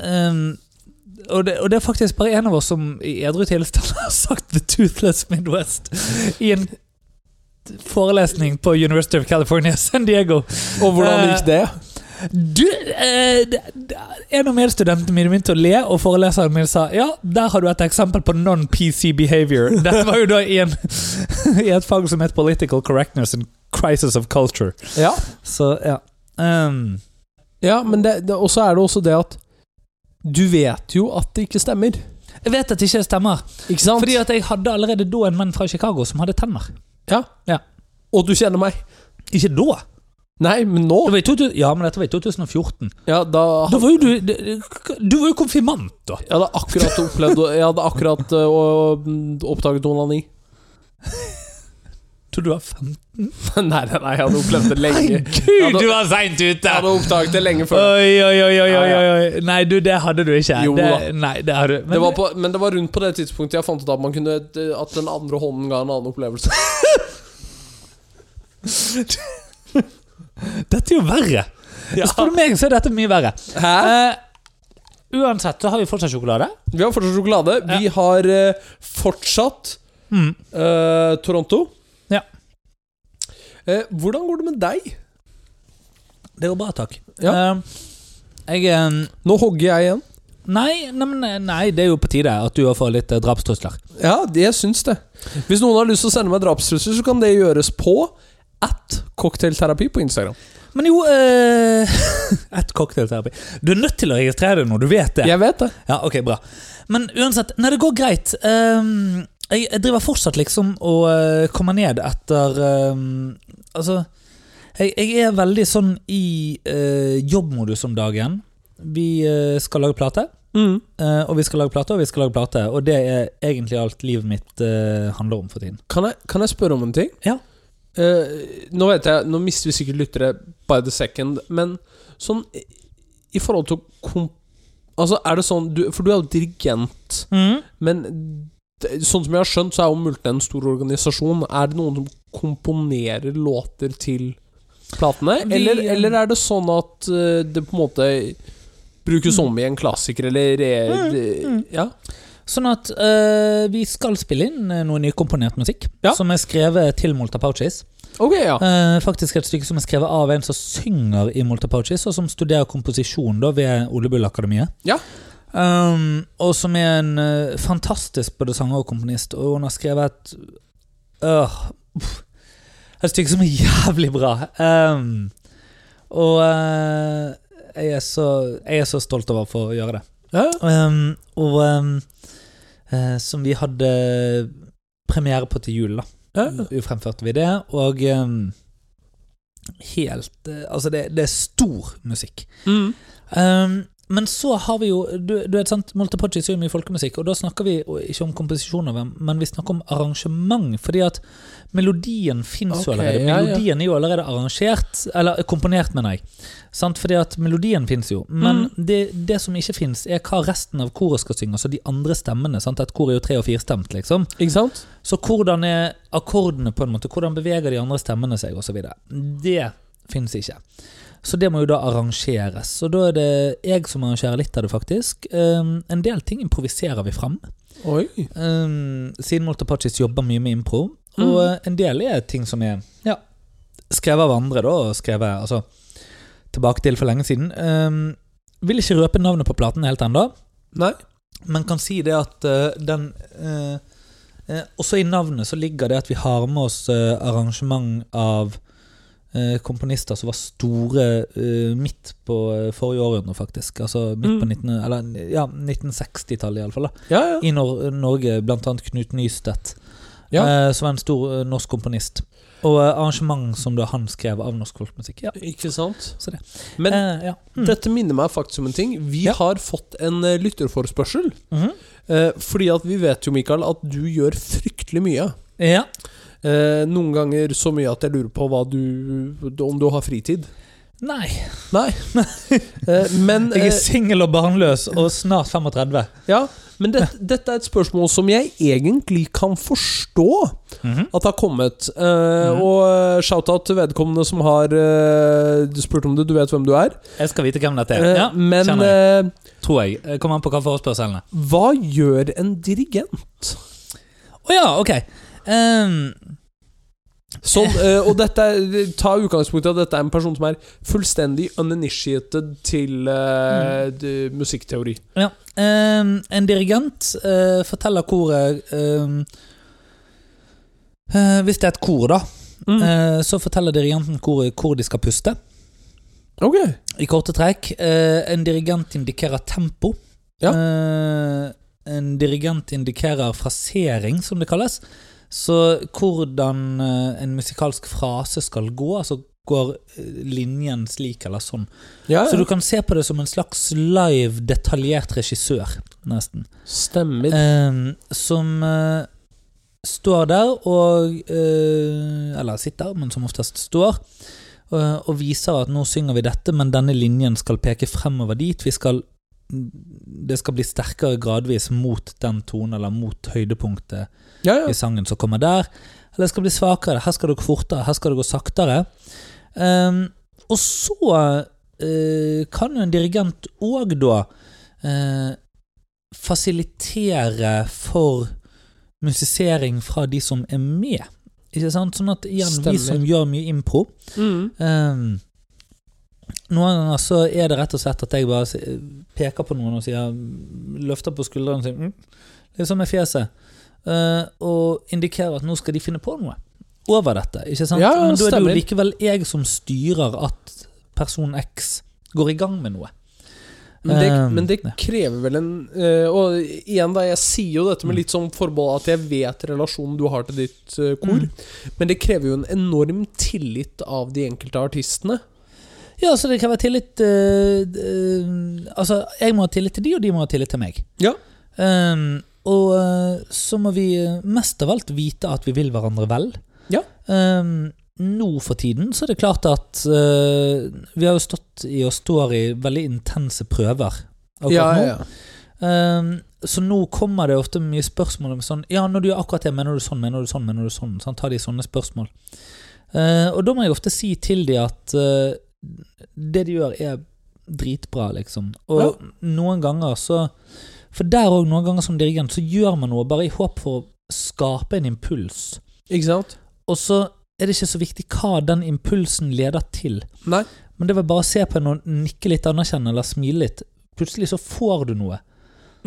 em, og, det, og det er faktisk bare en av oss som i edru tilstand har sagt 'The Toothless Midwest' i en forelesning på University of California, San Diego. Og hvordan eh, gikk det? Du, eh, En av medstudentene mine begynte å le, og foreleseren min sa ja, der har du et eksempel på non-PC behavior. Dette var jo da i, en, i et fag som het Political Correctness and Crisis of Culture. Ja, Så ja. Um, ja men det, det, også er det også det at du vet jo at det ikke stemmer. jeg vet at det ikke stemmer. Ikke sant? Fordi at jeg hadde allerede da en venn fra Chicago som hadde tenner. Ja. Ja. Og du kjenner meg. Ikke da. Nei, men nå Det var i 2000, ja, men dette var i 2014. Ja, da Da var jo du Du var jo konfirmant, da. Jeg hadde akkurat opplevd Jeg hadde akkurat øh, oppdaget onani. Tror du var 15? nei, nei, nei, jeg hadde opplevd det lenge. Gud, hadde- du var seint ute! Jeg hadde oppdaget det lenge før. Oi, oi, oi, oi, oi, oi. Nei, du, det hadde du ikke. Jo det. Nei, det hadde du. Det var på, men det var rundt på det tidspunktet jeg fant ut at man kunne At den andre hånden ga en annen opplevelse. Dette er jo verre. Spør du meg, så er dette mye verre. Hæ? Uh, uansett, så har vi fortsatt sjokolade. Vi har fortsatt sjokolade. Vi har uh, fortsatt Mm. uh, Toronto. Eh, hvordan går det med deg? Det går bra, takk. Ja. Eh, jeg Nå hogger jeg igjen. Nei, nei, eh, nei, det er jo på tide at du har fått litt drapstrusler. Ja, det, jeg syns det. Hvis noen har lyst til å sende meg drapstrusler, så kan det gjøres på at cocktailterapi på Instagram. Men jo eh, Et cocktailterapi. Du er nødt til å registrere det nå, du vet det. Jeg vet det. Ja, ok, bra. Men uansett, nei, det går greit. Ehm, jeg, jeg driver fortsatt liksom og uh, kommer ned etter um, Altså, jeg, jeg er veldig sånn i uh, jobbmodus om dagen. Vi uh, skal lage plate, Mm. eh, og vi skal lage plate, og vi skal lage plate. Og det er egentlig alt livet mitt eh, handler om for tiden. Kan, jeg, kan jeg spørre om en ting? Ja. Eh, nå vet jeg Nå mister vi sikkert lyttere by the second, men sånn i- forhold til komp... Altså, er det sånn du, For du er jo dirigent, men det, sånn som jeg har skjønt, så er jo Multen en stor organisasjon. Er det noen som komponerer låter til platene? Vi- eller, eller er det sånn at eh, det på en måte brukes om i en klassiker, eller re, Mm, Ja? Sånn at eh, vi skal spille inn eh, noe nykomponert musikk Ja. som er skrevet til Molta Pouches. Okay, ja. uh, faktisk et stykke som er skrevet av en som synger i Molta Pouches, og som studerer komposisjon da ved Ole Bull Akademiet. Ja. Um, og som er en uh, fantastisk både sanger og komponist, og hun har skrevet et øh, Et stykke som er jævlig bra. Um, og uh, jeg, er så, jeg er så stolt over for å få gjøre det. ja. Um, og eh, som vi hadde premiere på til jul, da. ja. Vi fremførte vi det, og helt Altså, det, det er stor musikk. Mm. Um, men så har vi jo Du, du vet sant, Multipodgy sier mye folkemusikk, og da snakker vi ikke om komposisjoner, men vi snakker om arrangement. Fordi at melodien fins jo allerede. allerede. ja, ja. Melodien er jo allerede arrangert, eller komponert, mener jeg. Sant? Fordi at melodien fins jo. Men Mm. det, det som ikke fins, er hva resten av koret skal synge. Altså de andre stemmene. Sant? Et kor er jo tre- og firstemt, liksom. Ikke sant? Så hvordan er akkordene, på en måte? Hvordan beveger de andre stemmene seg, osv.? Det fins ikke. Så det må jo da arrangeres. Og da er det jeg som arrangerer litt av det, faktisk. Um, en del ting improviserer vi fram. Oi. Um, siden Moltapachis jobber mye med impro. Mm. Og eh, en del er ting som er ja, skrevet av andre, da. Skrevet altså, tilbake til for lenge siden. Um, vil ikke røpe navnet på platen helt ennå, men kan si det at uh, den uh, uh, Også i navnet så ligger det at vi har med oss arrangement av komponister som var store uh, midt på eh, forrige århundre, faktisk. Altså midt på Mm. 19, eller, ja, 1960-tallet, iallfall. Ja, ja. I Nor Norge, blant annet Knut Nystedt, Ja. uh, som var en stor uh, norsk komponist. Og eh, arrangement som da han skrev av norsk folkmusikk. Ja, Ikke sant? så det. Men eh, ja. Mm. dette minner meg faktisk om en ting. Vi Ja. har fått en lytterforespørsel. lytterforspørsel. -hmm. Eh, fordi at vi vet jo, Mikael, at du gjør fryktelig mye. ja. Eh, noen ganger så mye at jeg lurer på hva du, om du har fritid. Nei. Nei. Eh, men Jeg er eh, singel og barnløs og snart 35. Ja, men det, dette er et spørsmål som jeg egentlig kan forstå Mhm. at har kommet. Eh, -hmm. Og eh, shout-out til vedkommende som har eh, spurt om det, du vet hvem du er. Jeg skal vite hvem dette er. Ja, men jeg. Tror jeg. Kommer an på hva forespørselene hva gjør en dirigent? Å ja, ok. Ehm, Sånn, uh, og dette Ta utgangspunkt i at dette er en person som er fullstendig uninitiated til uh, mm. musikkteori. ja. Um, en dirigent uh, forteller koret um, Hvis det er et kor, da, Mm. så forteller dirigenten koret hvor de skal puste. Ok. I korte trekk. En dirigent indikerer tempo. Ja. En dirigent indikerer frasering, som det kalles. Så hvordan eh, en musikalsk frase skal gå, altså går eh, linjen slik eller sånn. Ja, Så du kan se på det som en slags live, detaljert regissør, nesten. Stemmer. Eh, som eh, står der og eh, Eller sitter, men som oftest står. eh, og viser at nå synger vi dette, men denne linjen skal peke fremover dit. Vi skal Det skal bli sterkere gradvis mot den tonen, eller mot høydepunktet Ja, ja. i sangen som kommer der. Eller det skal bli svakere. Her skal det gå fortere, her skal det gå saktere. Um, og så uh, kan jo en dirigent òg da uh, fasilitere for musisering fra de som er med. Ikke sant? Sånn at igjen, Stemmer. vi som gjør mye impro Mm. ehm, Noen ganger så er det rett og slett at jeg bare peker på noen og sier Løfter på skuldrene og sier mm, liksom med fjeset. Uh, og indikerer at nå skal de finne på noe over dette. Ikke sant? Ja, ja, Men da er det jo likevel jeg som styrer at person X går i gang med noe. Men det, Um, men det krever vel en eh, Og igjen, da, jeg sier jo dette med Mm. litt sånn forbehold at jeg vet relasjonen du har til ditt eh, kor, Mm. men det krever jo en enorm tillit av de enkelte artistene. Ja, så det krever tillit eh, eh, Altså, jeg må ha tillit til de, og de må ha tillit til meg. Ja. Um, og eh, så må vi eh, mest av alt vite at vi vil hverandre vel. Ja. Um, nå for tiden så er det klart at eh, vi har jo stått i og står i veldig intense prøver akkurat Ja, nå. ja, ja. Um, så nå kommer det ofte mye spørsmål om sånn Ja, når du gjør akkurat det, mener du sånn, mener du sånn, mener du sånn? Sant? Har de sånne spørsmål? Eh, og da må jeg ofte si til de at eh, det de gjør, er dritbra, liksom. Og noen ganger så For der òg, noen ganger som dirigent, så gjør man noe bare i håp for å skape en impuls. Ikke sant? Og så er det ikke så viktig hva den impulsen leder til. Nei. Men det var bare å se på en og nikke litt anerkjennende eller smile litt. Plutselig så får du noe.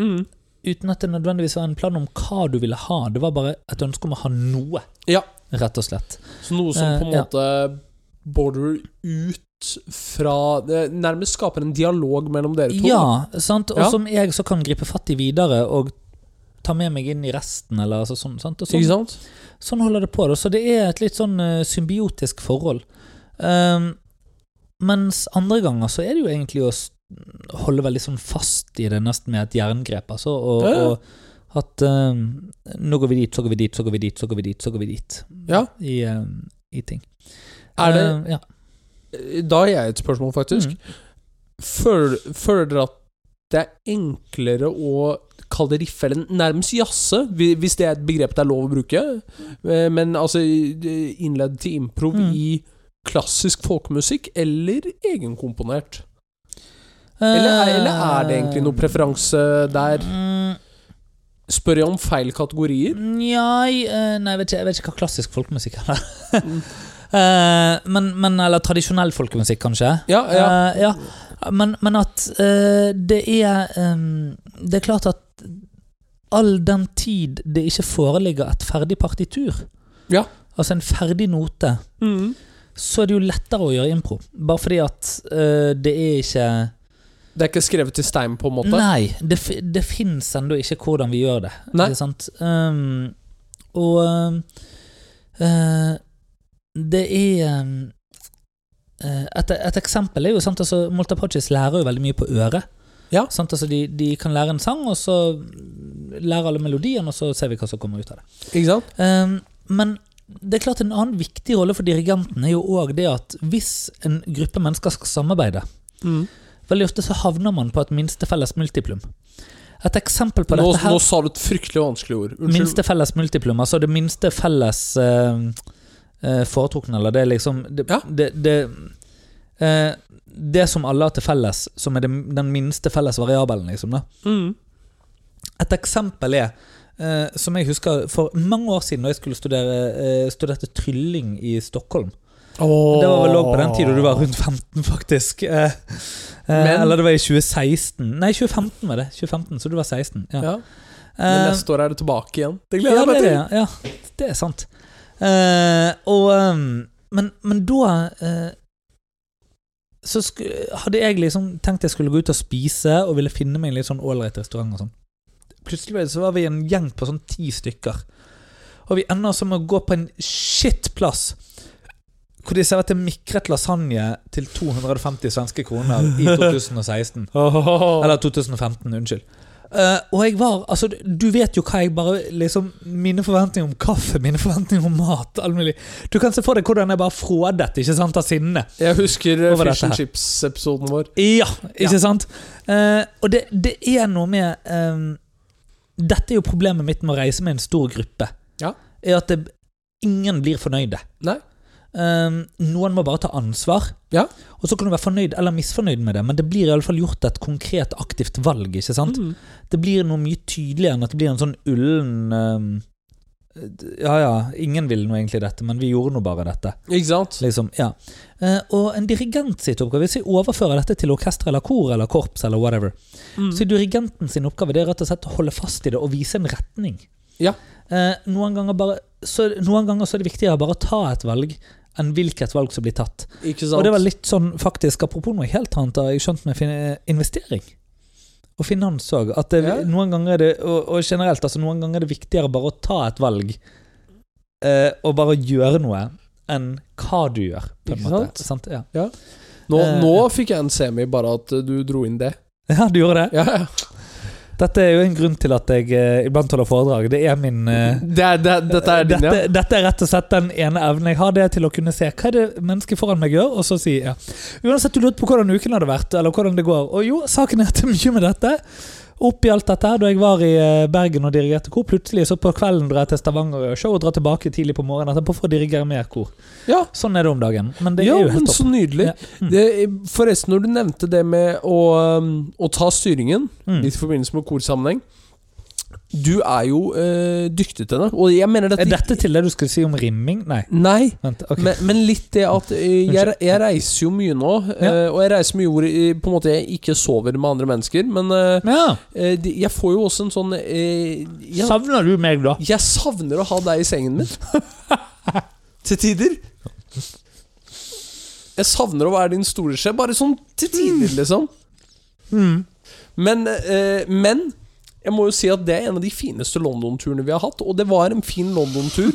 Mm. Uten at det nødvendigvis var en plan om hva du ville ha. Det var bare et ønske om å ha noe, Ja. rett og slett. Så noe som Eh, på en ja. måte border ut fra det Nærmest skaper en dialog mellom dere to. Ja, sant? Og Ja. som jeg så kan gripe fatt i videre og ta med meg inn i resten, eller altså sånn. Sant? Sånn, sant? sånn holder det på. Da. Så det er et litt sånn eh, symbiotisk forhold. Um, mens andre ganger så er det jo egentlig å holde veldig sånn fast i det, nesten med et jerngrep. Altså, og, Ja, ja. og at um, nå går vi dit, så går vi dit, så går vi dit, så går vi dit, så går vi dit. Ja. I, um, i ting. Er det uh, ja. Da har jeg et spørsmål, faktisk. Mm. Føler, føler dere at det er enklere å kalle det riffe, eller nærmest jazze, hvis det er et begrep det er lov å bruke, Eh, men altså innledd til improv Mm. i klassisk folkemusikk eller egenkomponert? Eller er, eller er det egentlig noe preferanse der? Mm, Spør jeg om feil kategorier? Nja, eh, nei, jeg vet ikke, jeg vet ikke hva klassisk folkemusikk er. Eh, men, men, eller tradisjonell folkemusikk, kanskje. Ja, ja. Eh, ja. Men, men at eh, det er Det er klart at all den tid det ikke foreligger et ferdig partitur, Ja. altså en ferdig note, Mm. så er det jo lettere å gjøre impro. Bare fordi at det er ikke Det er ikke skrevet i stein, på en måte? Nei, det, det fins ennå ikke hvordan vi gjør det. Nei. Um, og eh, det er um, eh, et, et eksempel er jo sant, altså, Moltapochis lærer jo veldig mye på øret. Ja. Sant? Altså, de, de kan lære en sang, og så lærer alle melodien, og så ser vi hva som kommer ut av det. Ikke sant? Um, men det er klart en annen viktig rolle for dirigenten er jo òg det at hvis en gruppe mennesker skal samarbeide, Mm. veldig ofte så havner man på et minste felles multiplum. Et eksempel på Nå, dette her nå sa du et fryktelig vanskelig ord. Unnskyld. Minste felles multiplum, altså det minste felles eh, eh, foretrukne, eller det er liksom Det, Ja. det, det, eh, det som alle har til felles, som er den minste felles variabelen, liksom. Mm. Et eksempel er eh, som jeg husker for mange år siden da jeg skulle studere eh, studerte trylling i Stockholm. Det var vel òg på den tida du var rundt 15, faktisk. Eh, eh, Men- eller det var i 2016. Nei, 2015 var det. 2015, Så du var 16. Ja. Ja. Men Eh, neste år er du tilbake igjen. Det gleder ja, meg til. det. Ja, det er sant. Eh, og um, men, men da uh, Så hadde jeg liksom tenkt jeg skulle gå ut og spise og ville finne meg en litt sånn ålreit restaurant. og sånn Plutselig så var vi en gjeng på sånn ti stykker. Og vi ender med å gå på en shitplass. Hvor de serverte mikret lasagne til 250 svenske kroner i 2016. Eller 2015, unnskyld. Eh, og jeg var Altså, du vet jo hva jeg bare liksom Mine forventninger om kaffe, mine forventninger om mat, all mulig. Du kan se for deg hvordan jeg bare frådet ikke sant, av sinne. Jeg husker eh, Fish and? Chips-episoden vår. Ja, ikke Ja. sant? Uh, og det, det er noe med um, Dette er jo problemet mitt med å reise med en stor gruppe. Ja. Er at det, ingen blir fornøyde. Nei. Ehm, noen må bare ta ansvar. Ja. Og så kan du være fornøyd eller misfornøyd med det, men det blir i alle fall gjort et konkret, aktivt valg. ikke sant? Mm. Det blir noe mye tydeligere enn at det blir en sånn ullen um, Ja ja, ingen ville nå egentlig dette, men vi gjorde nå bare dette. Ikke sant? Liksom, ja. uh, og en dirigent sitt oppgave, hvis vi overfører dette til orkester eller kor eller korps eller whatever, Mm. så er dirigenten sin oppgave det er rett og slett å holde fast i det og vise en retning. Ja. Eh, noen, ganger bare, så, noen ganger så er det viktigere bare å ta et valg enn hvilket valg som blir tatt. Ikke sant? Og det var litt sånn, faktisk, apropos noe helt annet, jeg skjønte med investering. Og finans òg. Ja. noen ganger er det, og, og generelt, altså noen ganger er det viktigere bare å ta et valg eh, og bare gjøre noe, enn hva du gjør. På en måte. sant? Sant? Ja. nå, eh, nå fikk jeg en semi, bare at eh, du dro inn det. ja, du gjorde det. Ja, ja. Dette er jo en grunn til at jeg eh, iblant holder foredrag. Det er min eh, Det det, dette er din, dette, ja. dette er rett og slett den ene evnen jeg har, det er til å kunne se hva er det mennesket foran meg gjør, og så si ja. Uansett du lurte på hvordan uken hadde vært, eller hvordan det går. Og jo, saken er at det er mye med dette. Oppi alt dette her, da jeg var i eh, Bergen og dirigerte kor, plutselig så på kvelden drar jeg til Stavanger og gjør show, og drar tilbake tidlig på morgenen etterpå for å dirigere mer kor. Ja, Sånn er det om dagen. Men det ja er jo men topp. så nydelig. Ja. Mm. Det, forresten, når du nevnte det med å, um, å ta styringen, Mm. i forbindelse med korsammenheng Du er jo eh, dyktig til det, og jeg mener dette Er dette til det du skulle si om rimming? Nei. Nei, Vent. okay. men, men litt det at eh, jeg, jeg reiser jo mye nå, eh, og jeg reiser mye hvor på en måte jeg ikke sover med andre mennesker, men ja. de- jeg får jo også en sånn jeg, Savner du meg, da? jeg savner å ha deg i sengen min. til tider. Jeg savner å være din store storesjef, bare sånn til tider, liksom. Mm. Men, men jeg må jo si at det er en av de fineste London-turene vi har hatt, og det var en fin London-tur.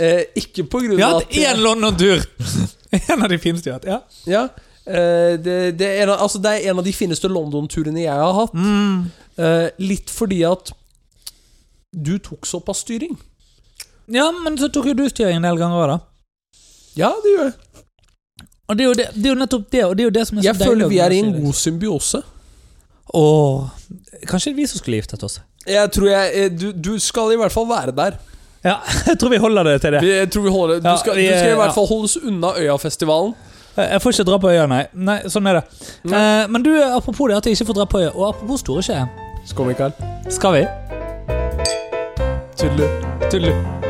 Eh, ikke på grunn av Vi har hatt én London-tur! en av de fineste vi har hatt. Ja. Ja, eh, det, det, er en altså, det er en av de fineste London-turene jeg har hatt. Mm. Eh, litt fordi at du tok såpass styring. ja, men så tok jo du styring en del ganger òg, da. Ja, det gjør jeg. Og det er, jo det, det er jo nettopp det, og det er jo det som er så Jeg føler vi er i en god symbiose. Åh, Kanskje det er vi som skulle giftet oss? Jeg tror jeg eh, du, du skal i hvert fall være der. Ja, jeg tror vi holder det til det. Vi, jeg tror vi holder Du Ja, skal, vi, du skal i hvert fall holdes unna Øyafestivalen. Jeg får ikke dra på øya, nei. Nei, Sånn er det. Eh, men du, apropos det at jeg ikke får dra på øya, og apropos store skje. vi, Mikael. Skal vi? Tudelu. Tudelu.